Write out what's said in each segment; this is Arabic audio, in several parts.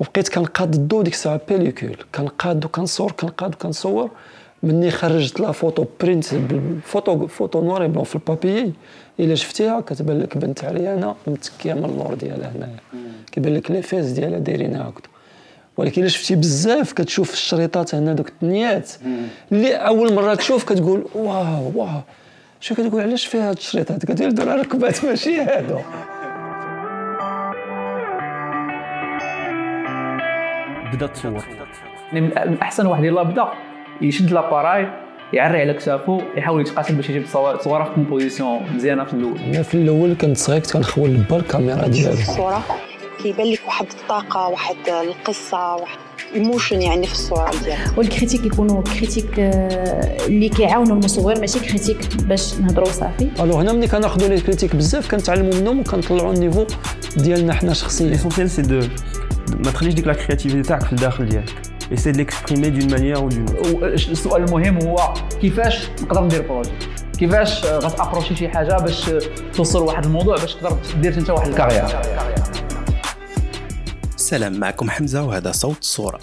وبقيت كنقاد ديك الساعة ب pellicule كنقاد وكنصور كنقاد وكنصور مني خرجت la photo print ب la photo photo noir blanc في ال papier إلا شفتيها كتبان لك بنت عريانه متكية من اللور ديالها هنايا. كيبان لك les fesses ديالها دايرينها هكذا. ولكن إلا شفتي بزاف كتشوف الشريطات هنا دوك الثنيات اللي أول مرة تشوف كتقول واو واو. شو كتقول علاش فيها هاد الشريطات كتقول دول ركبات ماشي هادو. بدا تصور. يعني من احسن واحد يلاه بدا يشد l'appareil يعري على كتافو يحاول يتقاتل باش يجيب صوره في composition مزيانة في الأول. أنا في الأول كنت صغير كنت كنخول با الكاميرا ديالي الصورة كيبان لك واحد الطاقة واحد القصة واحد emotion يعني في الصورة ديالها وال critique يكونوا critique آه، اللي كيعاونوا المصور ماشي critique باش نهضروا صافي. alors هنا ملي كناخذوا les critiques بزاف كنتعلموا منهم وكنطلعوا ال niveau ديالنا حنا شخصيا. l'essentiel c'est de ما تخليش ديك la créativité تاعك في الداخل ديالك. essaie de l'exprimer d'une manière ou d'une السؤال المهم هو كيفاش نقدر ندير projet كيفاش غت approcher شي حاجة باش توصل واحد الموضوع باش تقدر دير انت واحد ال carrière؟ سلام معكم حمزة وهذا صوت صورة.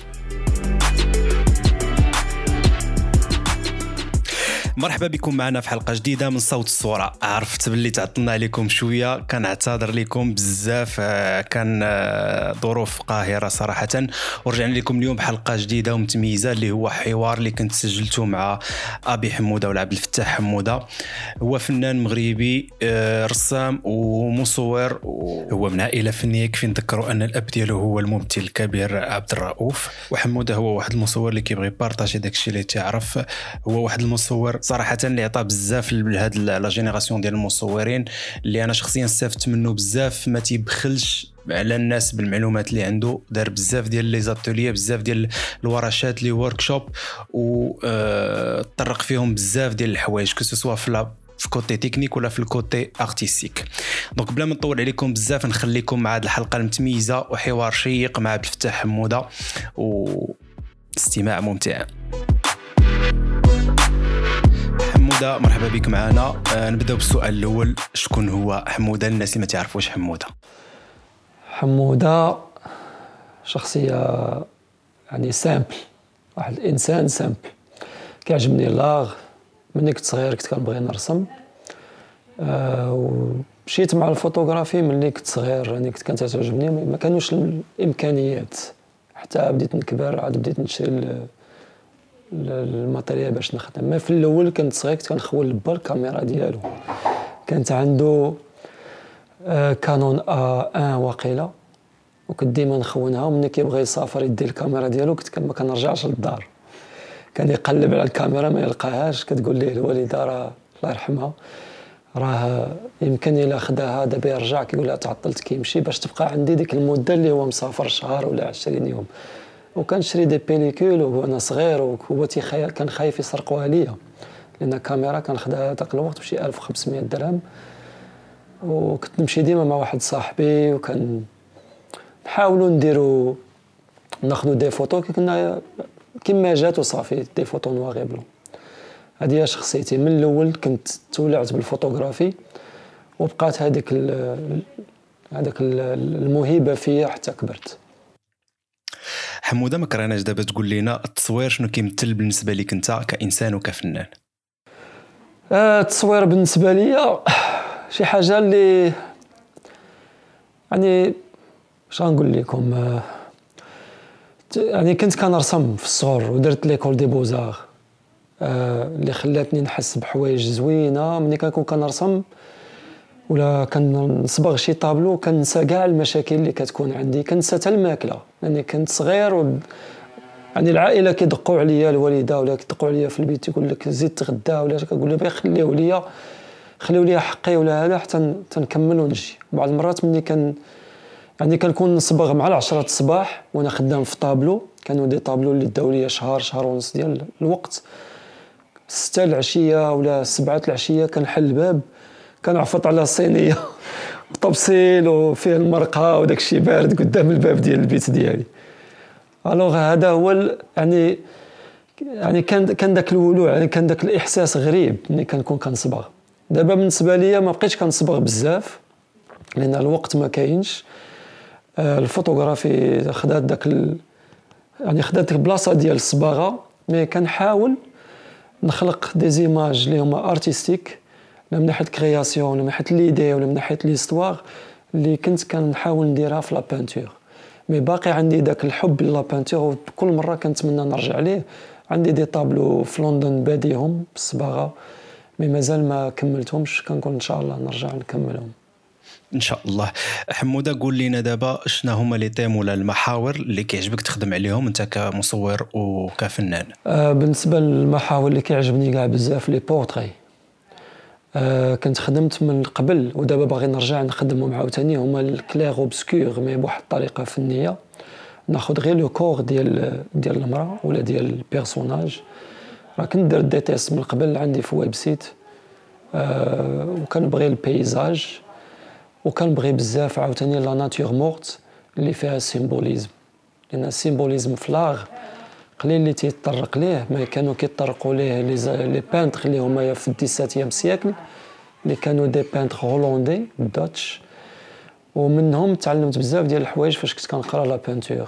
مرحبا بكم معنا في حلقة جديدة من صوت الصورة. عرفت باللي تعطلنا عليكم شوية. كنعتذر لكم بزاف. آه، كان آه، ظروف قاهرة صراحة. ورجعنا لكم اليوم بحلقة جديدة ومتميزة اللي هو حوار اللي كنت سجلته مع أبي حمودة ولا عبد الفتاح حمودة. هو فنان مغربي آه، رسام ومصور هو من عائلة فنية. يكفي نذكروا أن الأب ديالو هو الممثل الكبير عبد الرؤوف. وحمودة هو واحد المصور اللي كيبغي partager داكشي اللي تعرف. هو واحد المصور صراحة اللي عطى بزاف لهاد la génération ديال المصورين اللي أنا شخصيا استفدت منه بزاف ما تيبخلش على الناس بالمعلومات اللي عنده. دار بزاف ديال les ateliers بزاف ديال الورشات les workshops وطرق فيهم بزاف ديال الحوايج que في في côté technique ولا في ال côté artistique donc بلا ما نطول عليكم بزاف نخليكم مع هذه الحلقة المتميزة وحوار شيق مع عبد الفتاح حمودة واستماع ممتع. حموده مرحبا بك معنا. آه نبداو بالسؤال الأول. شكون هو حمودة؟ للناس اللي ما تعرفوش حمودة. حمودة شخصية يعني simple واحد الإنسان simple كيعجبني l'art. ملي كنت صغير كنت كنبغي نرسم. آه ومشيت مع الفوتوغرافي ملي كنت صغير يعني كنت كانت تعجبني ما كانوش الإمكانيات. حتى بديت نكبر عاد بديت نشري ال matériel باش نخدم. mais في الأول كنت صغير كنت كنخون لبا الكاميرا ديالو. كانت عنده آه كانون ا 1 واقيلا وكنت ديما نخونها. وملي كيبغي يسافر يدي الكاميرا ديالو كنت ما كنرجعش للدار. كان يقلب على الكاميرا ما يلقاهاش. كتقول ليه الوالدة راه الله يرحمها راه يمكن إلا خداها دابا يرجع كيقول لها تعطلت كيمشي باش تبقى عندي ديك المدة اللي هو مسافر شهر ولا 20 يوم. وكنشري دي بيليكول وأنا صغير وهو كان خايف يسرقوها ليا لأن كاميرا كنخدها ذاك الوقت بشي 1500 درهم. وكنت نمشي ديما مع واحد صاحبي وكان نحاولوا نديروا ناخذوا des photos كنا كما جات وصافي des photos noir et blanc. هذه هي شخصيتي. من الأول كنت تولعت بالفوتوغرافي وبقات هذيك هذاك الموهبة فيا حتى كبرت. حمودة ما كرهناش دابا تقول لنا التصوير شنو كيمثل بالنسبة لك انت كإنسان وكفنان؟ آه التصوير بالنسبة لي شي حاجة اللي يعني اش غنقول لكم؟ آه يعني كنت كنرسم في الصغر ودرت l'école des beaux-arts آه اللي خلاتني نحس بحوايج زوينة. ملي كنكون كنرسم ولا كنصبغ شي طابلو كننسى كاع المشاكل اللي كتكون عندي كننسى حتى الماكلة. لأني كنت صغير و يعني العائلة كيدقوا عليا الوالدة ولا كيدقوا عليا في البيت يقول لك زيد تغدا ولا كنقول لهم خليوه ليا خليو ليا حقي ولا هذا حتى تنكمل ونجي بعض المرات ملي كان يعني كنكون نصبغ مع العشرة الصباح وأنا خدام في طابلو كانوا des tableaux اللي داو ليا شهر شهر ونص ديال الوقت. ستة العشية ولا سبعة العشية كنحل الباب. كنعفط على الصينيه طبسيل وفيه المرقة وداك الشيء بارد قدام الباب ديال البيت ديالي. alors هذا هو يعني يعني كان كان داك الولوع يعني كان داك الإحساس غريب ملي كنكون كنصبغ. دابا بالنسبة ليا ما بقيتش كنصبغ بزاف لأن الوقت ما كاينش. آه، الفوتوغرافي خدات داك ال... يعني خدات البلاصه ديال الصباغة mais كنحاول نخلق des images اللي هما artistiques لا من ناحية création ولا من ناحية l'idée ولا من ناحية l'histoire اللي كنت كنحاول نديرها في la peinture mais باقي عندي داك الحب la peinture وكل مرة كنتمنى نرجع ليه. عندي des tableaux في لندن باديهم بالصباغه mais مازال ما كملتهمش. كنقول إن شاء الله نرجع نكملهم. إن شاء الله. حمودة قول لنا دابا شنو هما les thèmes ولا المحاور اللي كيعجبك تخدم عليهم انت كمصور وكفنان؟ آه بالنسبة للمحاور اللي كيعجبني كاع بزاف les portraits آه كنت خدمت من قبل ودابا باغي نرجع نخدمهم عاوتاني. هما ال clair-obscur mais بواحد الطريقة فنية. ناخذ غير le corps ديال ديال المرأة ولا ديال ال personnage راه كنت درت des tests من قبل عندي في website آه وكنبغي ال paysage وكنبغي بزاف عاوتاني la nature morte اللي فيها symbolisme لأن ال symbolisme في l'art قليل اللي تيطرق ليه؟ ما كانوا كيطرقوا ليه؟ les peintres اللي هما في ال dix-septième siècle اللي كانوا des peintres هولندي Dutch ومنهم تعلمت بزاف ديال الحوايج فاش كنت كنقرا la peinture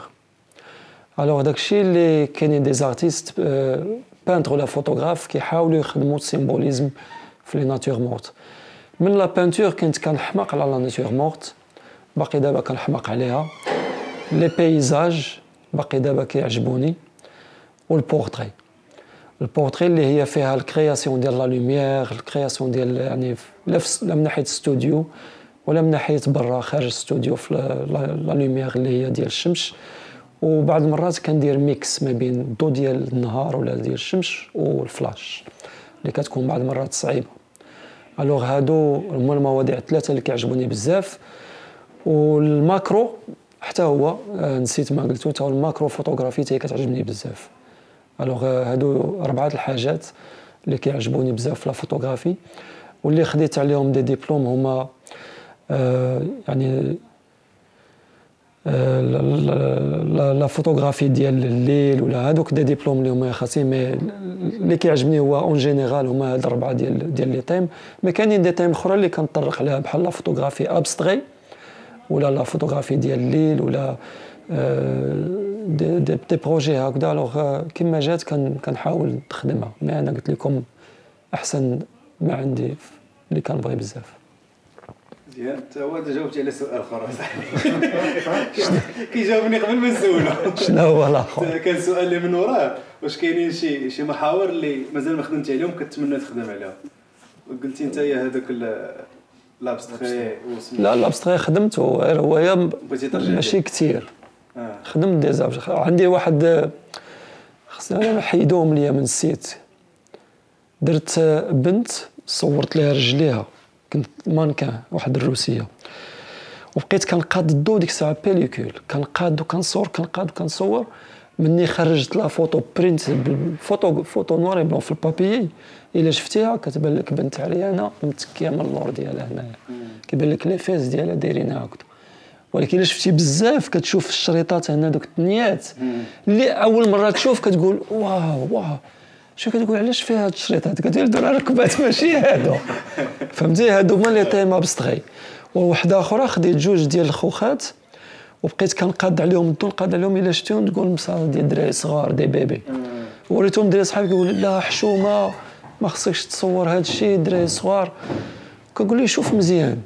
alors داكشي اللي كاينين des artistes peintres ولا photographes كيحاولوا يخدموا ال symbolisme في les natures mortes من la peinture كنت كنحماق على la nature morte باقي دابا كنحماق عليها. les paysages باقي دابا كيعجبوني. وال portrait ال portrait اللي هي فيها ال création ديال la lumière ال création ديال يعني لا من ناحيه ستوديو ولا من ناحيه برا خارج الاستوديو في la lumière اللي هي ديال الشمس وبعض المرات كندير mix ما بين الضو ديال النهار ولا ديال الشمس والفلاش اللي كتكون بعض المرات صعيبه alors هادو هما المواضيع الثلاثه اللي كيعجبوني بزاف وال macro حتى هو نسيت ما قلتو حتى هو ال macro photographie تاهي كتعجبني بزاف alors هادو اربعه الحاجات اللي كيعجبوني بزاف في la photographie واللي خديت عليهم des diplômes هما آه يعني la photographie ديال الليل ولا هذوك des diplômes اللي هما خاصين mais اللي كيعجبني هو en général هما هاد الاربعه ديال ديال les thèmes mais كاينين des thèmes أخرى اللي كنطرق عليها بحال la photographie abstraite ولا la photographie ديال الليل ولا des, des, des projets هكذا. alors كيما جات كنحاول نخدمها. mais أنا قلت لكم أحسن ما عندي اللي كنبغي بزاف. مزيان انت هو جاوبتي على سؤال آخر. كيجاوبني قبل ما نسولو. شنو هو الآخر؟ كان سؤال اللي من وراه. واش كاينين شي شي محاور اللي مازال ما خدمتي عليهم كتمنى تخدم عليهم. قلتي أنت هذاك l'abstrait لا l'abstrait خدمته. هو ماشي كثير خدمت déjà عندي واحد خصني نحيدوهم ليا من ال site. درت بنت صورت لها رجليها. كنت مانكان واحد الروسية. وبقيت كنقاد الضو ديك الساعة pellicule. كنقاد وكنصور كنقاد وكنصور. مني خرجت la photo print photo photo noir blanc في ال papier إلا شفتيها كتبان لك بنت عريانة متكيه من اللور ديالها هنايا. كيبان لك les fesses ديالها دايرين هكذا. ولكن الا شفتي بزاف كتشوف الشريطات هنا دوك الثنيات اللي أول مرة تشوف كتقول واو واو. شو كتقول علاش فيها هاد الشريطات؟ كتقول هادو ركبات. ماشي هادو. فهمتي؟ هادو هما les thèmes abstraits ووحده أخرى خديت جوج ديال الخوخات وبقيت كنقاد عليهم الضو نقاد عليهم إلا شفتيهم تقول مصاب ديال الدراري صغار des bébés. وريتهم دراري صحابي كيقول لا حشومة ما خصكش تصور هاد الشيء دراري صغار. كنقول ليه شوف مزيان.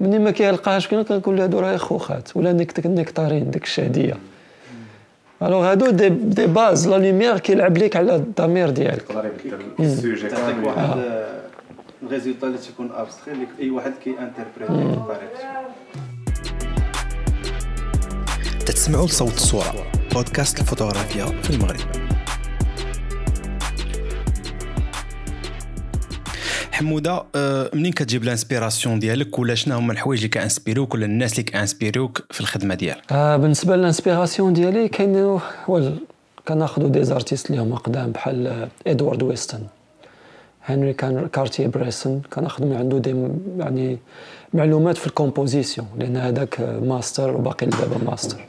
مني ما كيلقاهاش كنقول له هادو راه خوخات ولا nectarines ديك الشهديه alors هادو des, des bases la lumière كيلعب ليك على الضمير ديالك. le sujet تعطيك واحد ال résultat اللي تيكون abstrait اللي أي واحد كي interpréter بطريقته تتسمعوا لصوت الصورة بودكاست الفوتوغرافيا في المغرب. حموده آه، منين كتجيب ال inspiration ديالك؟ ولا شنو هما الحوايج اللي كانسبيروك ولا الناس اللي كانسبيروك في الخدمة ديالك؟ آه بالنسبة لل inspiration ديالي كاين كناخذوا des artistes اللي هما قدام بحال إدوارد ويستون هنري كان كارتيي بريسون كناخذ من عنده des يعني معلومات في ال composition لأن هذاك ماستر وباقي دابا ماستر.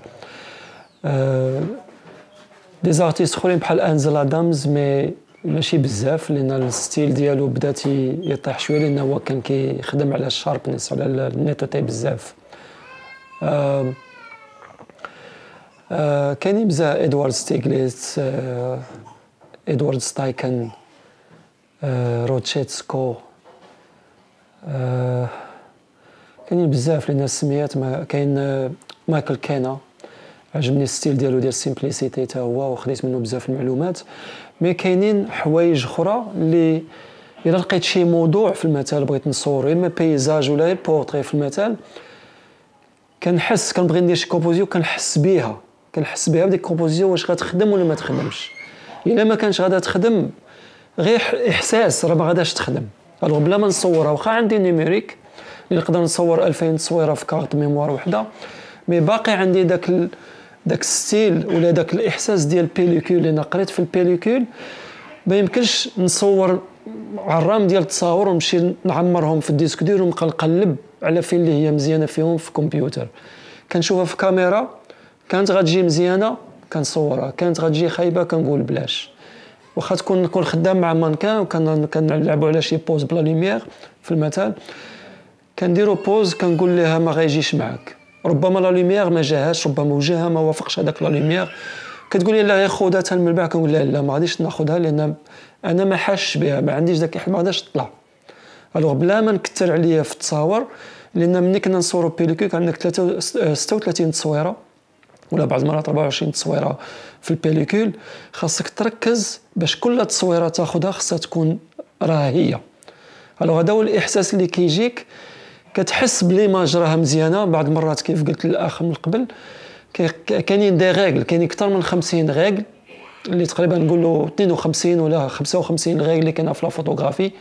آه des artistes أخرين بحال انسل ادامز mais ماشي بزاف لأن ال style ديالو بدا يطيح شوية لأن هو كان كيخدم على ال sharpness على ال netteté بزاف. كاينين بزاف إدوارد ستيغليتس آه، إدوارد ستايكن رودتشينكو كاينين بزاف لي ناس سميات ما كاين مايكل كينا. عجبني ال style ديالو ديال simplicité حتى هو وخديت منه بزاف المعلومات. mais كاينين حوايج أخرى اللي إلا لقيت شي موضوع في المثال بغيت نصور إما paysage ولا بورتري في المثال كنحس كنبغي ندير شي composition كنحس بيها كنحس بها بديك ال composition واش غتخدم ولا ما تخدمش إلا ما كانش غادا تخدم غير إحساس راه ما غاداش تخدم alors بلا ما نصورها واخا عندي numérique اللي نقدر نصور 2000 تصويرة في carte mémoire وحدة mais باقي عندي داك. داك ال style ولا داك الإحساس ديال ال pellicule اللي أنا قريت في ال pellicule ما يمكنش نصور عرام ديال التصاور ونمشي نعمرهم في ال disque dur ونبقى نقلب على فين اللي هي مزيانة فيهم في الكمبيوتر. كنشوفها في كاميرا كانت غتجي مزيانة كنصورها كانت غتجي خايبة كنقول بلاش. واخا تكون نكون خدام مع مانكان وكنلعبوا على شي pose ب la lumière في المثال كنديروا pose كنقول لها ما غايجيش معاك. ربما la lumière ما جاهاش ربما وجهها ما وافقش هذاك la lumière كتقول لي لا غير خذها حتى من بعد كنقول لها لا ما غاديش ناخذها لأن أنا ما حاسش بها ما عنديش داك ما غاداش تطلع. alors بلا ما نكثر عليا في التصاور لأن ملي كنا نصوروا pellicule كان عندك 36 تصويرة ولا بعض المرات 24 تصويرة في ال pellicule. خاصك تركز باش كل تصويرة تاخذها خاصها تكون راه هي alors هذا هو الإحساس اللي كيجيك. كتحس ب l'image راها مزيانة. بعض المرات كيف قلت للأخ من قبل كاينين des règles كاينين أكثر من 50 règles اللي تقريبا نقول له 52 ولا 55 règles اللي كاينة في la photographie.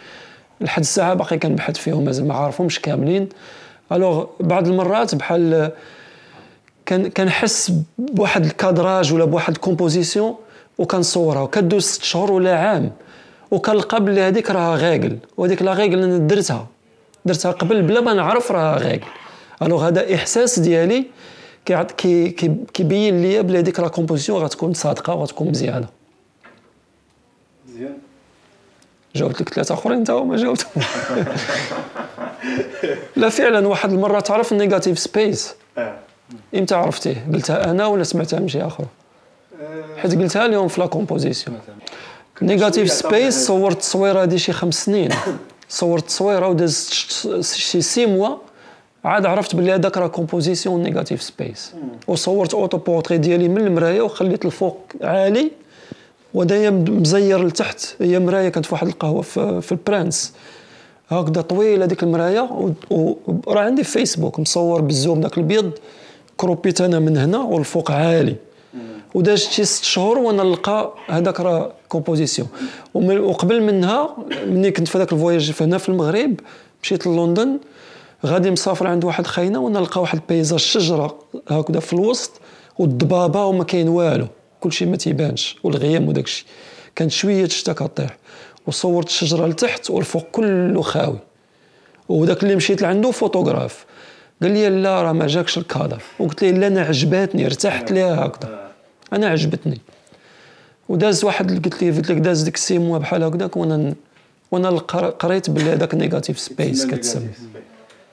لحد الساعة باقي كنبحث فيهم مازال ما عارفهمش كاملين. alors بعض المرات بحال كنحس بواحد cadrage ولا بواحد composition وكنصورها وكدوز ست شهور ولا عام وكنلقى بلي هذيك راها règle وهذيك la règle أنا درتها. درتها قبل بلا ما نعرف راها règle. alors هذا إحساس ديالي كي كي كيبين لي بلي هذيك la composition غتكون صادقة وغتكون مزيانة. مزيان. جاوبت لك ثلاثة أخرين انت وما جاوبت. لا فعلا واحد المرة تعرف ال negative space؟ آه. إمتى عرفتيه؟ قلتها أنا ولا سمعتها من شي آخر؟ حيت قلتها لهم في la composition negative space صورت التصويره هذه شي خمس سنين. صورت تصويره ودازت شي six mois عاد عرفت بلي هذاك راه composition negative space وصورت autoportrait ديالي من المرايه وخليت الفوق عالي ودايا مزير لتحت. هي مرايه كانت في واحد القهوة في, في البرانس. هكذا طويله ديك المرايه وراه عندي في فيسبوك مصور بال zoom داك البيض crop يت أنا من هنا والفوق عالي. وداز شي ست شهور وأنا نلقى هذاك راه كومبوزيسيون وقبل منها ملي كنت في هذاك ال voyage هنا في المغرب مشيت للندن غادي مسافر عند واحد خاينه وأنا نلقى واحد ال paysage شجره هكذا في الوسط والضبابه وما كاين والو كلشي ما تيبانش والغيام وداك الشيء كانت شوية الشتا كطيح وصورت الشجره لتحت والفوق كله خاوي وداك اللي مشيت لعنده فوتوغراف قال لي لا راه ما جاكش الكادر وقلت ليه لا أنا عجباتني ارتحت ليها هكذا أنا عجبتني وداز واحد قلت لي قلت لك داز ديك ال six mois بحال هكذاك وأنا وأنا قريت بلي هذاك negative space كتسمى.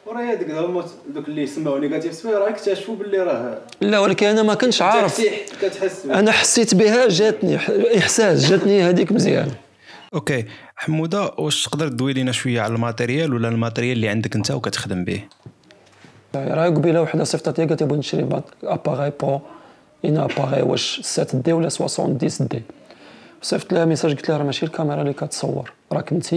وراه هذيك هما دوك اللي سماو negative space راه اكتشفوا باللي راه لا ولكن أنا ما كنتش عارف. كتحس أنا حسيت بها جاتني إحساس جاتني هذيك مزيان. OK. حمودة واش تقدر تدوي لنا شوية على ال matériel ولا ال matériel اللي عندك أنت وكتخدم به؟ راه قبيلة وحدة صيفطت لي قالت لي بغيت نشري appareil bon un appareil واش 7 D ولا 70 D صيفط لها message قلت لها راه ماشي الكاميرا اللي كتصور راك انت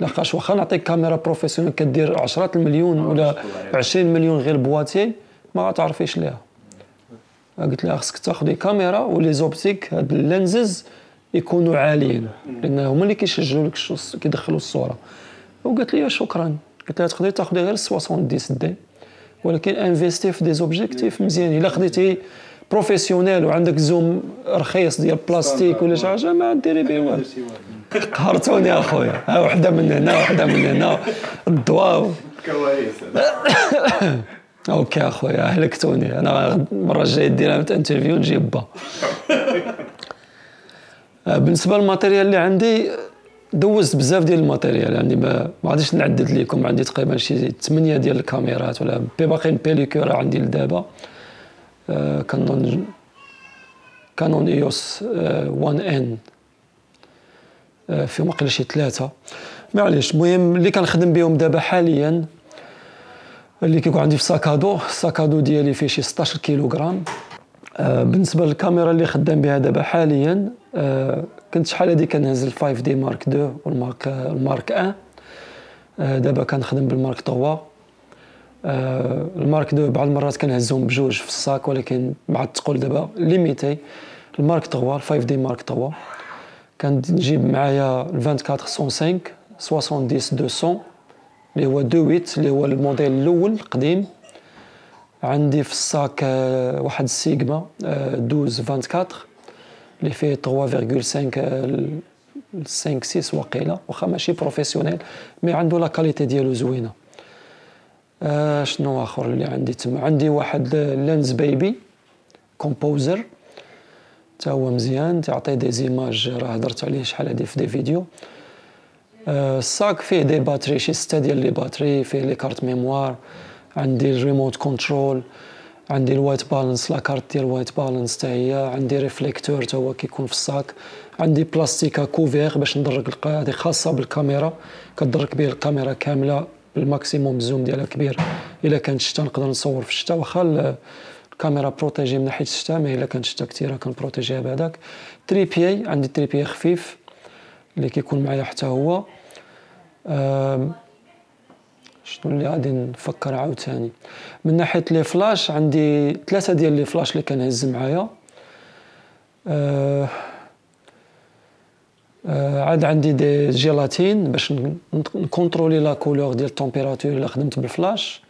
لاقاش واخا نعطيك كاميرا professionnelle كدير عشرات المليون ولا 20 مليون غير boîtier ما غتعرفيش ليها قلت لها خصك تاخذي كاميرا و les optiques هاد ال lenses يكونوا عاليين لأن هما اللي كيسجلوا لك كيدخلوا الصورة وقالت لي شكرا قلت لها تقدري تاخذي غير 70 D ولكن investis في des objectifs مزيانين الا خديتي professionnelle وعندك zoom رخيص ديال بلاستيك ولا شي حاجة ما ديري به والو. قهرتوني اخويا ها وحدة من هنا وحدة من هنا. الضواو كواليس OK اخويا هلكتوني. أنا المرة الجاية دير interview نجيب با. بالنسبة لل matériel اللي عندي دوزت بزاف ديال ال matériel. يعني ما ما غاديش نعدد لكم عندي تقريبا شي 8 ديال الكاميرات ولا باقيين pellicule عندي لدابا. آه كنظن Canon EOS 1 N فيهم واقيلا شي ثلاثة. معليش المهم اللي كنخدم بهم دابا حاليا اللي كيكون عندي في sac à dos ال sac à dos ديالي فيه شي 16 كيلوغرام. آه بالنسبة للكاميرا اللي خدام بها دابا حاليا آه كنت شحال هادي؟ كنهز ال 5 D Mark 2 وال Mark ال Mark 1 آه دابا كنخدم بال Mark 3 آه ال Mark 2 بعض المرات كنهزهم بجوج في ال sac ولكن مع الثقل دابا limité. ال Mark 3 ال 5 D Mark 3 كنجيب معايا ال 24 105 70 200 اللي هو 28 اللي هو الموديل الأول القديم. عندي في ال sac آه، واحد السيجما 12 24 اللي فيه 3.5 5 6 وقيله واخا ماشي professionnel mais عنده la qualité ديالو زوينة. آه شنو آخر اللي عندي؟ تما عندي واحد Lensbaby Composer. تا هو مزيان تعطي des images راه هضرت عليه شحال هادي في des vidéos. ال sac فيه des batteries شي ستة ديال les batteries فيه les cartes mémoire عندي ال remote control عندي ال white balance la carte ديال ال white balance حتى هي عندي réflecteur حتى هو كيكون في ال sac عندي بلاستيكا cover باش ندرك هذه خاصة بالكاميرا كدرك به الكاميرا كاملة. بال maximum zoom ديالها كبير. إلا كانت الشتا نقدر نصور في الشتا واخا الكاميرا protégée من ناحية الشتا mais إلا كانت الشتا كثيرة كن protéger ها بهذاك trépied عندي trépied خفيف اللي كيكون معايا حتى هو. شنو اللي غادي نفكر عاوتاني؟ من ناحية les flashs عندي ثلاثة ديال les flashs اللي كنهز معايا. أه عاد عندي des gélatines باش ن contrôler la couleur ديال ال température إلا خدمت بالفلاش.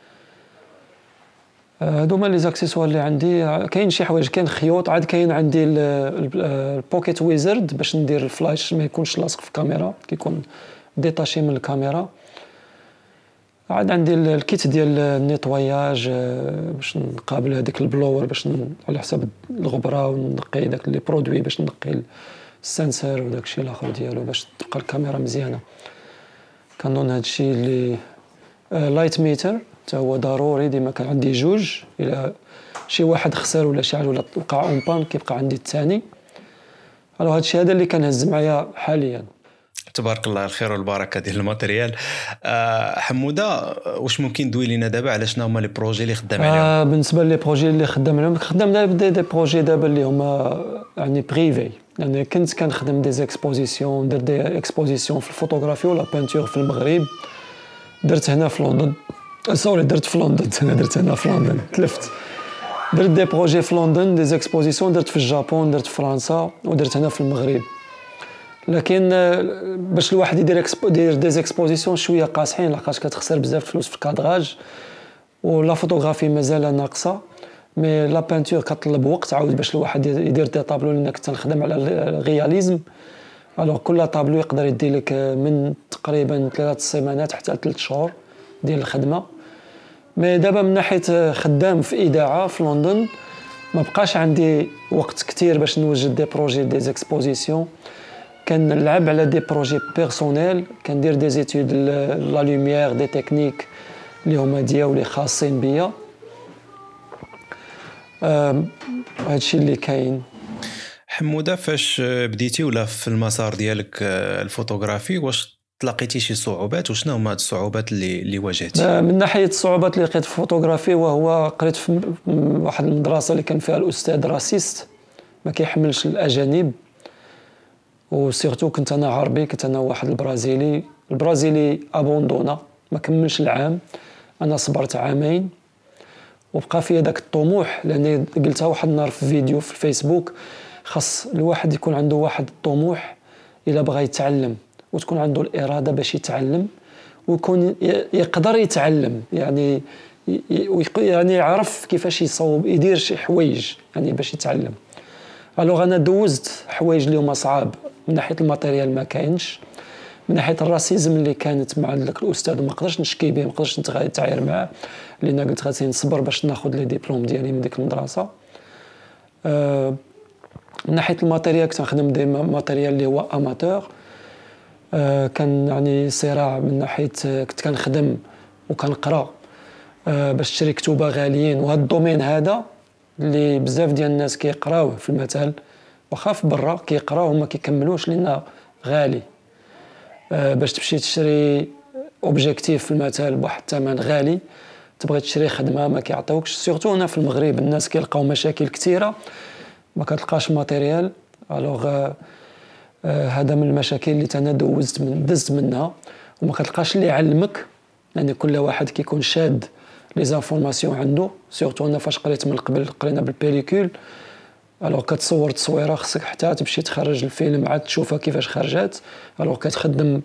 هادو هما les accessoires اللي عندي. كاين شي حوايج كاين خيوط عاد كاين عندي ال PocketWizard باش ندير الفلاش ما يكونش لاصق في الكاميرا كيكون détaché من الكاميرا. عاد عندي ال kit ديال ال nettoyage باش نقابل هذيك البلور باش على حساب الغبرة ونقي داك les produits باش نقي ال sensor وداك الشيء الآخر ديالو باش تبقى الكاميرا مزيانه كنظن هذا الشيء اللي light meter حتى هو ضروري ديما كان عندي جوج إلى شي واحد خسر ولا شي حاجة ولا وقع en panne كيبقى عندي الثاني ألو هادشي هذا اللي كنهز معايا حاليا تبارك الله الخير والبركة ديال ال matériel. أه حمودة واش ممكن دوي لينا دابا؟ على شنو هما les projets اللي خدام عليهم؟ آه بالنسبة les projets اللي خدام عليهم خدام دابا des projets دابا اللي هما يعني bref يعني كنت كنخدم des expositions درت des expositions في الفوتوغرافي ولا peinture في المغرب. درت هنا في لندن. sorry درت في لندن. درت هنا في لندن. تلفت. درت des projets في لندن des expositions درت في الجابون درت في فرنسا ودرت هنا في المغرب. لكن باش الواحد يدير يدير des expositions شوية قاصحين لحقاش كتخسر بزاف فلوس في ال cadrage. و la photographie مازال ناقصة. mais la peinture كطلب وقت عاود باش الواحد يدير des tableaux لأن كنت على ال réalisme alors كل طابلو يقدر يدي لك من تقريبا ثلاثة سيمانات حتى ثلاث شهور ديال الخدمة. mais دابا من ناحية خدام في اذاعه في لندن ما بقاش عندي وقت كثير باش نوجد des projets des expositions. كنلعب على des projets personnels كندير des études la lumière des techniques اللي هما ديالي خاصين بيا. هادشي اللي كاين. حمودة فاش بديتي ولا في المسار ديالك الفوتوغرافي؟ واش تلاقيتي شي صعوبات؟ وشنو هما الصعوبات اللي اللي واجهتي؟ من ناحية الصعوبات اللي لقيت في الفوتوغرافي وهو قريت في واحد المدرسة اللي كان فيها الأستاذ raciste. ما كيحملش الأجانب. و surtout كنت أنا عربي كنت أنا واحد البرازيلي. البرازيلي أبوندونا ما كملش العام. أنا صبرت عامين. وبقى فيا داك الطموح لأني قلتها واحد النهار في فيديو في الفيسبوك خاص الواحد يكون عنده واحد الطموح إلا بغى يتعلم وتكون عنده الإرادة باش يتعلم ويكون يقدر يتعلم يعني يعني يعرف كيفاش يصوب يدير شي حوايج يعني باش يتعلم. ألوغ أنا دوزت حوايج اللي هما صعاب من ناحية ال matériel ما كاينش من ناحية ال racisme اللي كانت مع ذاك الأستاذ ما نقدرش نشكي به ما نقدرش نتعاير معاه. لأن قلت غادي نصبر باش ناخذ les diplômes ديالي من ديك المدرسة. أه من ناحية ال matériel كنت نخدم des matériels اللي هو amateur. أه كان يعني صراع من ناحية كنت كنخدم وكنقرأ أه باش تشري كتوبا غاليين. وهذا ال domaine هذا اللي بزاف ديال الناس كيقراوه في المثل واخا في برا كيقراوه وما كيكملوش لأن غالي. آه، باش تمشي تشري objectif في المثل بواحد الثمن غالي. تبغي تشري خدمة ما كيعطيوكش. surtout هنا في المغرب الناس كيلقاو مشاكل كثيرة ما كتلقاش matériel. alors آه، آه، هذا من المشاكل اللي أنا دوزت من دزت منها. وما كتلقاش اللي يعلمك لأن يعني كل واحد كيكون شاد les informations عنده. surtout أنا فاش قريت من قبل قرينا بال pellicule alors كتصور تصويرة خصك حتى تمشي تخرج الفيلم عاد تشوفها كيفاش خرجت. alors كتخدم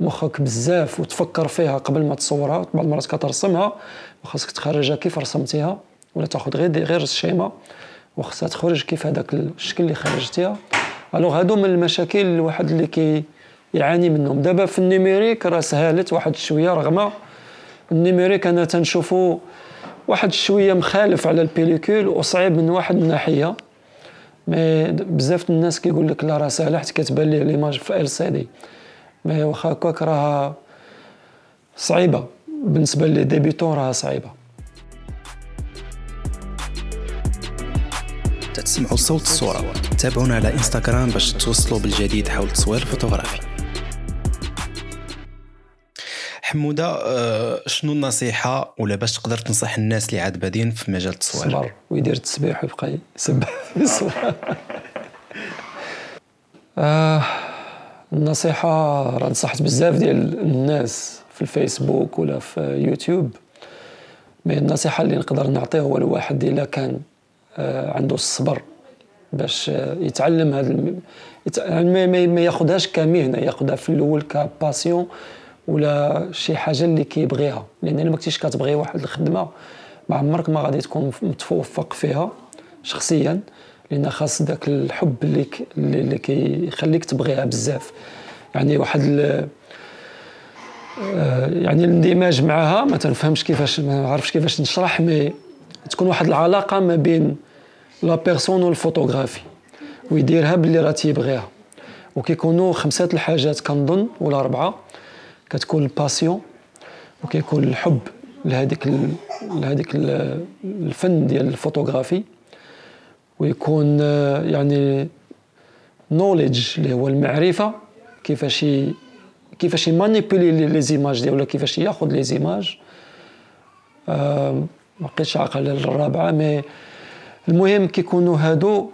مخك بزاف وتفكر فيها قبل ما تصورها بعض المرات كترسمها وخاصك تخرجها كيف رسمتيها ولا تاخذ غير غير ال schéma وخصها تخرج كيف هذاك الشكل اللي خرجتيها. alors هادو من المشاكل الواحد اللي كي يعاني منهم. دابا في ال numérique راه سهلت واحد شوية رغم ال numérique أنا تنشوفو واحد شوية مخالف على ال pellicule وصعيب من واحد الناحية. mais بزاف الناس كيقول لك لا راه ساهله حيت كتبان ليه l'image في ال CD mais واخا هكاك راها صعيبة. بالنسبة لي débutant راها صعيبة. تسمعوا صوت الصورة. تابعونا على إنستغرام باش توصلوا بالجديد حول التصوير الفوتوغرافي. حمودة آه، شنو النصيحة ولا باش تقدر تنصح الناس اللي عاد بادين في مجال التصوير؟ صبر ويدير التسبيح ويبقى يسبح آه النصيحة راه نصحت بزاف ديال الناس في الفيسبوك ولا في يوتيوب مي النصيحة اللي نقدر نعطيه هو الواحد إلا كان آه عنده الصبر باش يتعلم هذا الم... يت... يعني ما ياخذهاش كمهنة ياخذها في الأول كباسيون ولا شي حاجة اللي كيبغيها. لأن إلا ما كنتيش كتبغي واحد الخدمة ما عمرك ما غادي تكون متوفق فيها شخصيا. لأن خاص ذاك الحب اللي اللي كيخليك تبغيها بزاف. يعني واحد آه، يعني الاندماج معها ما تنفهمش كيفاش ما عرفش كيفاش نشرح مي تكون واحد العلاقة ما بين la personne وال photographie ويديرها باللي راه تيبغيها. وكيكونوا خمسة الحاجات كنظن ولا اربعه كتكون ال passion وكيكون الحب لهذيك لهذيك الفن ديال الفوتوغرافي. ويكون آه، يعني knowledge اللي هو المعرفة كيفاش كيفاش ي manipuler les images ديالو كيفاش ياخذ les images. آه، ما بقيتش عاقل الرابعة mais المهم كيكونوا هادو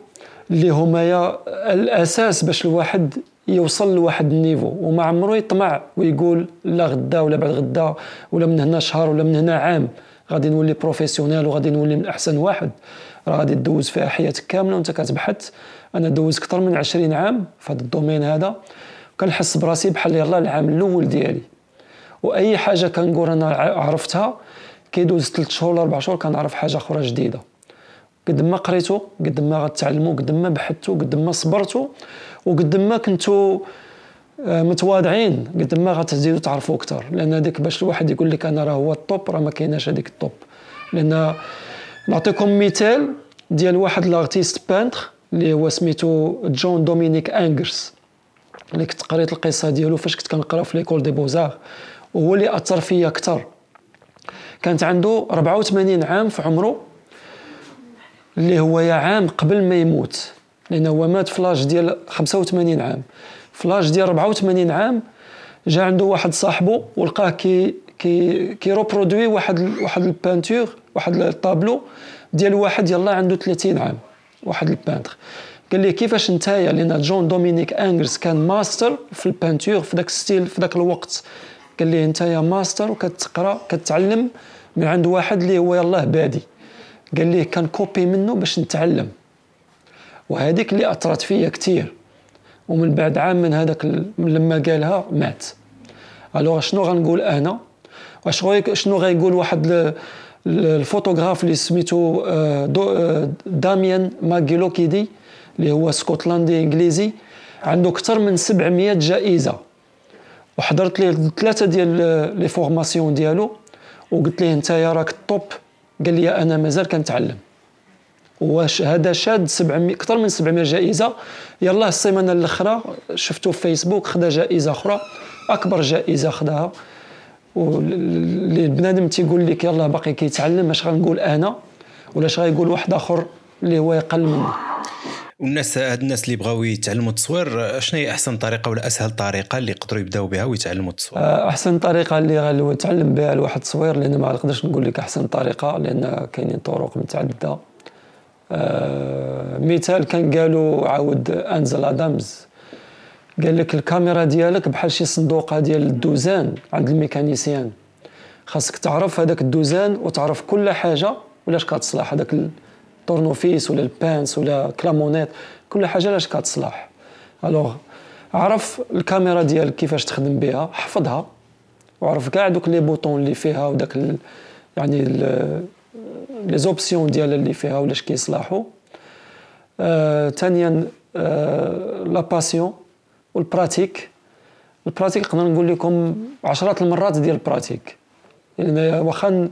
اللي هما الأساس باش الواحد يوصل لواحد ال niveau. وما عمرو يطمع ويقول لا غدا ولا بعد غدا ولا من هنا شهر ولا من هنا عام. غادي نولي professionnel وغادي نولي من أحسن واحد. راه غادي دوز فيها حياتك كاملة وأنت كتبحث. أنا دوز أكثر من 20 عام في هذا ال domaine هذا. كنحس براسي بحال يلاه العام الأول ديالي. وأي حاجة كنقول أنا عرفتها كيدوز 3 شهور ولا 4 شهور كنعرف حاجة أخرى جديدة. قد ما قريتو قد ما غتعلموا قد ما بحثتوا قد ما صبرتوا وقد ما كنتوا آه، متواضعين. قد ما غتزيدوا تعرفوا أكثر لأن هذيك باش الواحد يقول لك أنا راه هو ال top راه ما كايناش هذيك ال top. لأن نعطيكم مثال ديال واحد l'artiste peintre اللي هو سميتو Jean-Dominique Ingres اللي كنت قريت القصة ديالو فاش كنت كنقرأ في l'école des beaux-arts. وهو اللي أثر فيا أكثر كانت عنده 84 عام في عمره اللي هو يا عام قبل ما يموت. لأن هو مات في l'âge ديال 85 عام. في l'âge ديال 84 عام جا عنده واحد صاحبه ولقاه كي كي كي reproduit واحد واحد ال peinture واحد الطابلو ديال واحد يلاه عنده 30 عام واحد ال peintre قال لي كيفاش نتايا؟ لأن Jean-Dominique Ingres كان ماستر في ال peinture في داك style في داك الوقت. قال لي نتايا ماستر وكتقرا كتعلم من عند واحد اللي هو يلاه بادئ. قال لي كان copier منه باش نتعلم. وهذيك اللي أثرت فيا كثير ومن بعد عام من هذاك لما قالها مات. alors شنو غنقول أنا واش شنو غيقول واحد الفوتوغراف اللي سميتو آه، آه، داميان ماغيلوكيدي اللي هو سكوتلاندي إنجليزي عنده أكثر من 700 جائزة. وحضرت ليه ثلاثة ديال les formations ديالو وقلت ليه انت راك ال top قال لي أنا مازال كنتعلم. واش هذا شاد 700 أكثر من 700 جائزة. يلا السيمانة الأخرى شفتو في فيسبوك خدا جائزة أخرى. أكبر جائزة خداها. واللي بنادم تيقول لك يلا باقي كيتعلم اش غنقول أنا؟ ولا اش غايقول واحد آخر اللي هو يقل منه والناس هاد الناس اللي بغاو يتعلموا التصوير شنو هي أحسن طريقة ولا أسهل طريقة اللي يقدروا يبداو بها ويتعلموا التصوير؟ آه، أحسن طريقة اللي غنتعلم بها الواحد التصوير لأن ما نقدرش نقول لك أحسن طريقة لأن كاينين طرق متعددة. آه، مثال كان قالوا عاود أنزل آدمز. قال لك الكاميرا ديالك بحال شي صندوقه ديال الدوزان عند ال mécanicien. خاصك تعرف هذاك الدوزان وتعرف كل حاجة ولاش كتصلح هذاك الطورنوفيس ولا ال pince ولا clé à molette كل حاجة لاش كتصلح. alors عرف الكاميرا ديالك كيفاش تخدم بها حفظها وعرف كاع دوك les boutons اللي فيها وداك يعني les options ديالها اللي فيها ولاش كيصلحوا ثانيا la passion وال pratique ال pratique نقدر نقول لكم عشرات المرات ديال ال pratique يعني واخا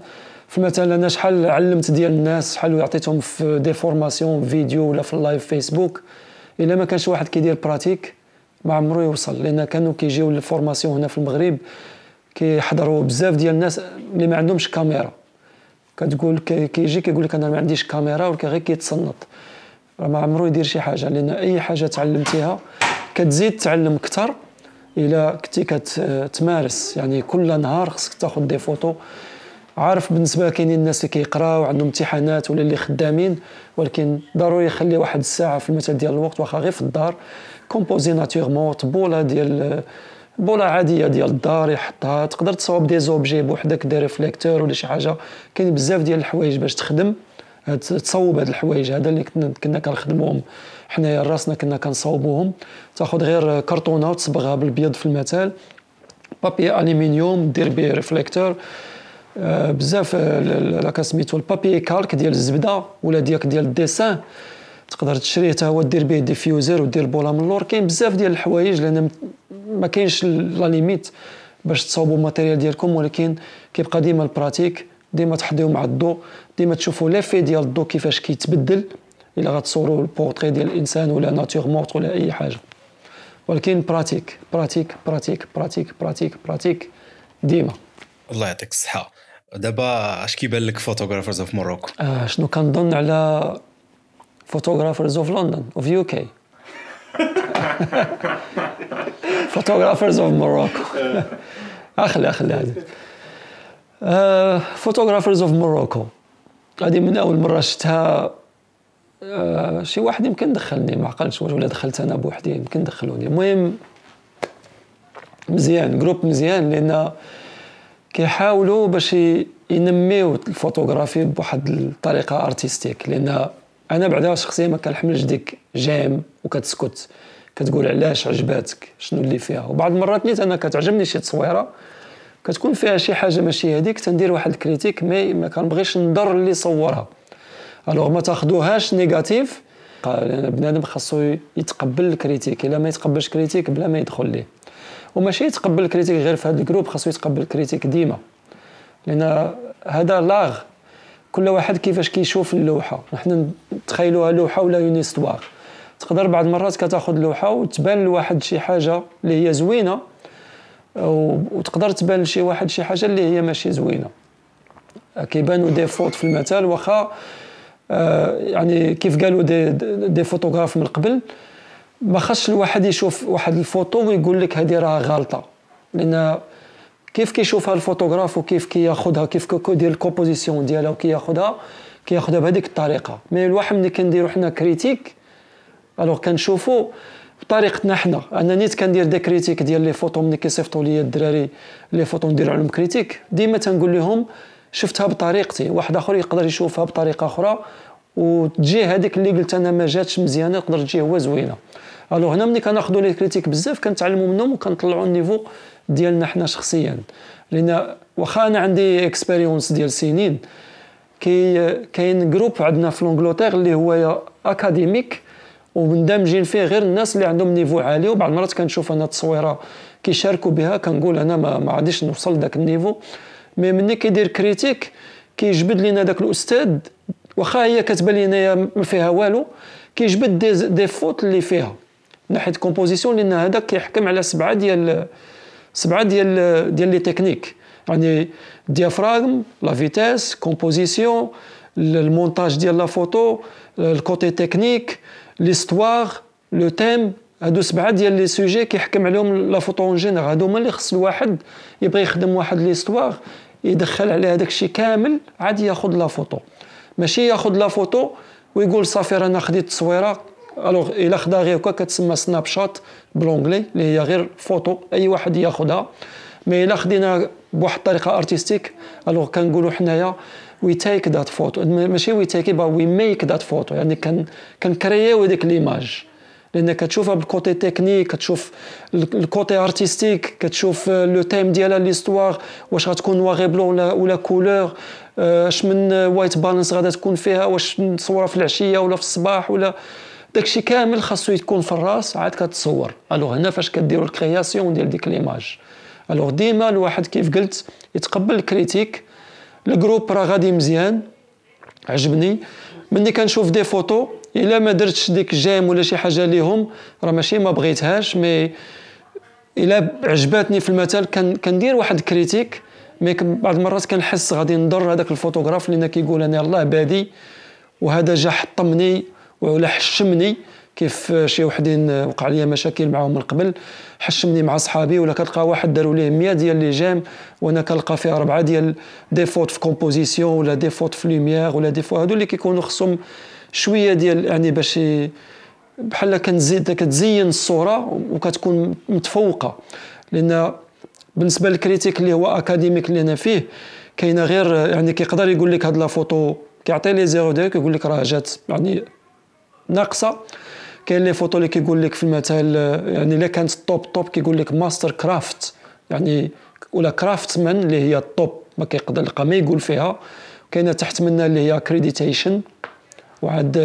في مثلا أنا شحال علمت ديال الناس شحال عطيتهم في des formations vidéo ولا في ال live فيسبوك إلا ما كانش واحد كيدير pratique ما عمرو يوصل. لأن كانوا كيجيو لل formation هنا في المغرب كيحضروا بزاف ديال الناس اللي ما عندهمش كاميرا كتقول كيجي كيقول لك أنا ما عنديش كاميرا ولكن غير كيتصنت. راه ما عمرو يدير شي حاجة لأن أي حاجة تعلمتيها كتزيد تعلم أكثر الا كنتي كتمارس. يعني كل نهار خصك تاخذ des photos. عارف بالنسبة كاينين الناس اللي كيقراو عندهم امتحانات ولا اللي خدامين ولكن ضروري يخلي واحد الساعة في المثل ديال الوقت واخا غير في الدار composer nature morte بولة ديال بولة عادية ديال الدار يحطها تقدر تصاوب des objets بوحدك des réflecteurs ولا شي حاجة. كاين بزاف ديال الحوايج باش تخدم. تصوب هاد الحوايج هذا اللي كنا كنخدموهم. حنايا راسنا كنا كنصاوبوهم. تاخذ غير كرتونة وتصبغها بالبيض في المثال. papier aluminium دير به réflecteur. آه بزاف لا سميتو ال papier calque ديال الزبدة ولا ديالك ديال ال dessin. تقدر تشريه حتى هو دير به diffuseur ودير بولا من اللور. كاين بزاف ديال الحوايج لأن ما كاينش la limite باش تصاوبوا ال matériel ديالكم ولكن كيبقى ديما ال pratique ديما تحضيو مع الضوء ديما تشوفوا l'effet ديال الضوء كيفاش كيتبدل إلا غتصوروا البورتري ديال الإنسان ولا nature morte ولا أي حاجة. ولكن pratique pratique pratique pratique pratique pratique ديما. الله يعطيك الصحة. دابا اش كيبان لك Photographers of Morocco آه شنو كنظن على of London of UK Photographers of Morocco اخلي اخلي هذه. Photographers of Morocco هذه من أول مرة شفتها. آه، شي واحد يمكن دخلني ما عقلتش واش ولا دخلت أنا بوحدي يمكن دخلوني. المهم مزيان groupe مزيان لأن كيحاولوا باش ينميو الفوتوغرافي بواحد الطريقة artistique لأن أنا بعدا شخصيا ما كنحملش ديك j'aime وكتسكت كتقول علاش عجباتك؟ شنو اللي فيها؟ وبعض المرات نيت أنا كتعجبني شي تصويرة كتكون فيها شي حاجة ماشي هذيك تندير واحد ال critique mais ما كنبغيش نضر اللي صورها. alors ما تاخذوهاش négatif لأن بنادم خاصو يتقبل ال critique إلا ما يتقبلش critique بلا ما يدخل ليه. وماشي يتقبل ال critique غير في هذا ال groupe خاصو يتقبل ال critique ديما. لأن هذا l'art كل واحد كيفاش كيشوف اللوحة. نحن نتخيلوها لوحة ولا une histoire تقدر بعض المرات كتاخذ لوحة وتبان لواحد شي حاجة اللي هي زوينة وتقدر تبان لشي واحد شي حاجة اللي هي ماشي زوينة. كيبانوا des fautes في المثال واخا آه، يعني كيف قالوا des, des photographes من قبل ما خاصش الواحد يشوف واحد الفوتو ويقول لك هذه راه غلطة. لأن كيف كيشوفها الفوتوغراف وكيف كياخذها كيف كيدير ال composition ديالها وكياخذها كياخذها بهذيك الطريقة. mais الواحد ملي كنديرو حنا critique alors كنشوفو بطريقتنا حنا. أنا نيت كندير des critiques ديال les photos ملي كيصيفطوا لي الدراري les photos ندير عليهم critique ديما تنقول لهم شفتها بطريقتي. واحد آخر يقدر يشوفها بطريقة أخرى وتجي هذيك اللي قلت أنا ما جاتش مزيانة تقدر تجي هو زوينة. alors هنا ملي كناخذوا les critiques بزاف كنتعلموا منهم وكنطلعوا ال niveau ديالنا حنا شخصيا. لأن واخا أنا عندي expérience ديال سنين كي كاين groupe عندنا في l'Angleterre اللي هو académique ومندمجين فيه غير الناس اللي عندهم niveau عالي وبعض المرات كنشوف أنا التصويره كيشاركوا بها كنقول أنا ما, ما غاديش نوصل لذاك ال niveau. mais ملي كيدير critique كيجبد لينا داك الأستاذ واخا هي كتبان لينا ما فيها والو كيجبد des, fautes اللي فيها. ناحية composition لأن هذاك كيحكم على سبعة ديال سبعة ديال ديال les techniques. يعني diaphragme la vitesse composition المونتاج ديال la photo ال côté technique l'histoire le thème هادو سبعة ديال les sujets كيحكم عليهم la photo en général هادو هما اللي خص الواحد يبغي يخدم واحد l'histoire يدخل على هذاك الشيء كامل عاد ياخذ la photo. ماشي ياخذ la photo ويقول صافي رانا خديت التصويره alors الا خدا غير هكا كتسمى snapshot بلونجلي اللي هي غير فوتو اي واحد ياخذها مي الا خدينا بواحد الطريقة ارتستيك الوغ كنقولوا حنايا وي تيك ذات فوتو ماشي وي تيك با وي ميك ذات فوتو يعني كان كنكرييو ديك ليماج لأن كتشوفها بالكوتي تكنيك كتشوف الكوتي ارتستيك كتشوف لو تيم ديالها ليستوار واش غتكون نواغي بلون ولا ولا كولور اش من وايت بالانس غادا تكون فيها واش نصورها في العشيه ولا في الصباح ولا داكشي كامل خاصو يكون في الراس عاد كتصور. alors هنا فاش كديروا ال création ديال ديك l'image alors ديما الواحد كيف قلت يتقبل ال critique. ال groupe راه غادي مزيان. عجبني. مني كنشوف des photos إلا ما درتش ديك j'aime ولا شي حاجة ليهم راه ماشي ما بغيتهاش mais إلا عجباتني في المثل كندير واحد critique mais بعض المرات كنحس غادي نضر هذاك الفوتوغراف لأن كيقول أنا الله بادي وهذا جا حطمني. ولا حشمني كيف شي وحدين وقع لي مشاكل معاهم من قبل. حشمني مع صحابي ولا كتلقى واحد داروا ليه 100 ديال les j'aime وأنا كنلقى فيه اربعه ديال des fautes في composition ولا des fautes في lumière ولا des fautes هادو اللي كيكونوا خصهم شوية ديال يعني باش بحال كنزيد كتزين الصورة وكتكون متفوقة. لأن بالنسبة لل critique اللي هو académique اللي أنا فيه كاينة غير يعني كيقدر يقول لك هاد la photo كيعطي لي zéro ديالك يقول لك راه جات يعني ناقصة. كاين les photos اللي كيقول لك في المثال يعني إلا كانت top top كيقول لك master craft يعني ولا craftsman اللي هي ال top ما كيقدر يلقى ما يقول فيها. كاينة تحت منها اللي هي accreditation وعاد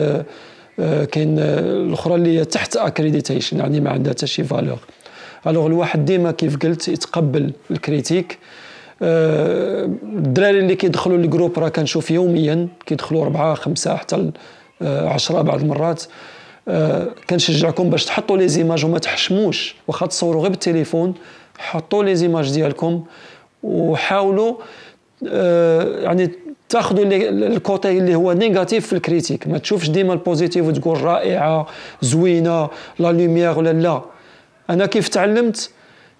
آه، كاين الأخرى اللي هي تحت accreditation يعني ما عندها حتى شي valeur alors الواحد ديما كيف قلت يتقبل ال critique. آه، الدراري اللي كيدخلوا لل groupe راه كنشوف يوميا كيدخلوا أربعة خمسة حتى عشرة بعض المرات آه، كنشجعكم باش تحطوا les images وما تحشموش واخا تصوروا غير بالتليفون حطوا les images ديالكم وحاولوا يعني تاخذوا ال côté اللي هو négatif في ال critique ما تشوفش ديما ال positif وتقول رائعة زوينة la lumière ولا لا. أنا كيف تعلمت؟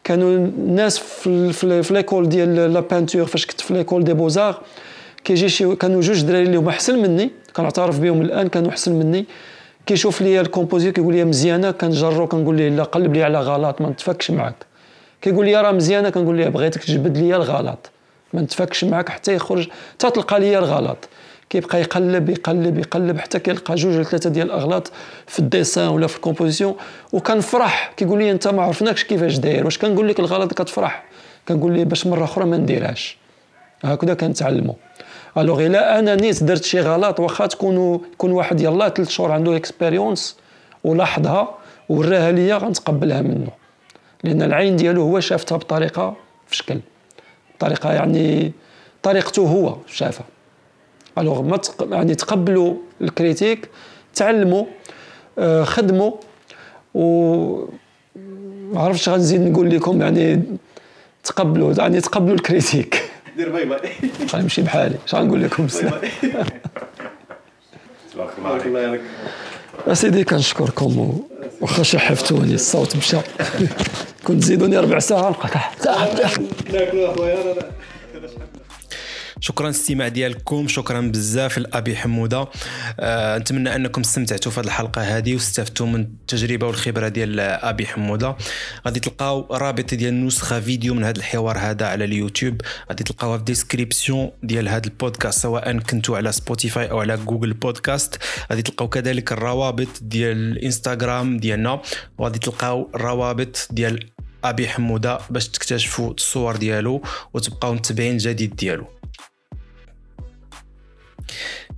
كانوا الناس في, في l'école ديال la peinture فاش كنت في l'école des beaux-arts كيجي شي كانوا جوج دراري اللي هما أحسن مني. كنعترف بهم الان كانوا احسن مني. كيشوف لي ال composer كيقول لي مزيانة كنجرو كنقول ليه لا قلب لي على غلط ما نتفكش معاك. كيقول لي راه مزيانة كنقول ليه بغيتك تجبد لي الغلط؟ ما نتفكش معاك حتى يخرج حتى تلقى ليا الغلط. كيبقى يقلب يقلب يقلب حتى كيلقى جوج ولا ثلاثة ديال الأغلاط في ال dessin ولا في ال composition وكنفرح. كيقول لي انت ما عرفناكش كيفاش داير واش كنقول لك الغلط كتفرح؟ كنقول لي باش مرة أخرى ما نديرهاش. هكذا كنتعلموا. alors الا أنا نيت درت شي غلط واخا تكونوا يكون واحد يلاه ثلاث شهور عنده expérience ولاحظها وراها ليا غنتقبلها منه لأن العين ديالو هو شافتها بطريقه في شكل طريقه يعني طريقته هو شافها alors ما يعني تقبلوا ال critique تعلموا آه خدموا و ما عرفتش غنزيد نقول لكم يعني تقبلوا يعني تقبلوا ال critique دير bye bye. غنمشي بحالي. اش غنقول لكم؟ بارك الله أسيدي كنشكركم. واخا شحفتوني الصوت مشى. كنت زيدوني ربع ساعة نبقى ناكلوا أخويا شكرا استماع ديالكم شكرا بزاف لأبي حمودة. أه نتمنى أنكم استمتعتوا في هذه الحلقة هذه واستفدتوا من التجربة والخبرة ديال أبي حمودة. غادي تلقاو رابط ديال نسخة فيديو من هذا الحوار هذا على اليوتيوب. غادي تلقاوها في description ديال هذا البودكاست سواء كنتوا على سبوتيفاي أو على جوجل بودكاست غادي تلقاو كذلك الروابط ديال الانستغرام ديالنا. وغادي تلقاو الروابط ديال أبي حمودة باش تكتشفوا الصور ديالو وتبقاو متابعين الجديد ديالو.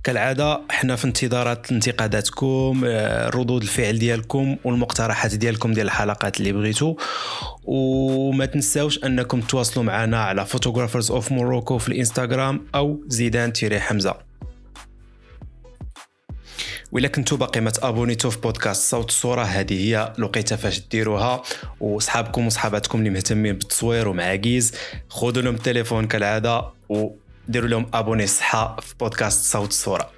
كالعادة حنا في انتظارات انتقاداتكم آه، ردود الفعل ديالكم والمقترحات ديالكم ديال الحلقات اللي بغيتو. وما تنساوش أنكم تواصلوا معنا على Photographers of Morocco في الإنستغرام أو زيدان تيري حمزة. وإلا كنتو باقي ما تابونيتو في بودكاست صوت الصورة هذه هي لقيتها فاش ديروها. وصحابكم وصحاباتكم اللي مهتمين بالتصوير ومعاكيز خذوا لهم التليفون كالعادة و ديروا لهم أبوني صحة في بودكاست صوت الصورة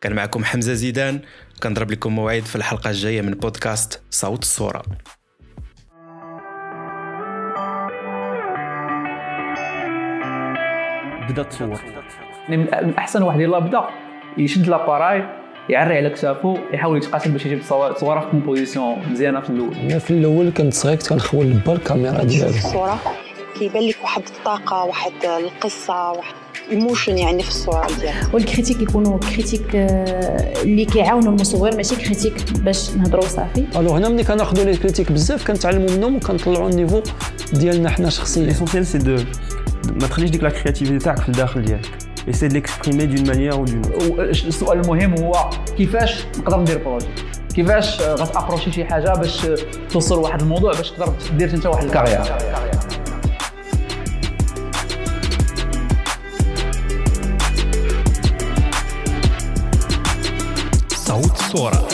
كان معكم حمزة زيدان. كنضرب لكم موعد في الحلقة الجاية من بودكاست صوت الصورة بدا تصور من أحسن واحد يلاه بدا. يشد لاباراي. يعري على كتافو يحاول يتقاتل باش يجيب صورة في كومبوزيسيون مزيانة في الأول. أنا في الأول كنت صغير كنت كنخول با الكاميرا ديالي. الصورة؟ كيبان لك واحد الطاقة واحد القصة واحد ايموشن يعني في الصورة ديالها والكريتيك يكونوا كريتيك آه، اللي كيعاونوا المصور ماشي كريتيك باش نهضروا صافي. ألو هنا ملي كناخذوا لي كريتيك بزاف كنتعلموا منهم وكنطلعوا النيفو ديالنا حنا شخصيا. l'essentiel c'est de ما تخليش ديك la créativité تاعك في الداخل ديالك essaie de l'exprimer d'une manière ou d'une السؤال المهم هو كيفاش نقدر ندير projet كيفاش آه، غت approcher شي حاجة باش توصل لواحد الموضوع باش تقدر دير أنت واحد ال carrière؟ صوت صورة.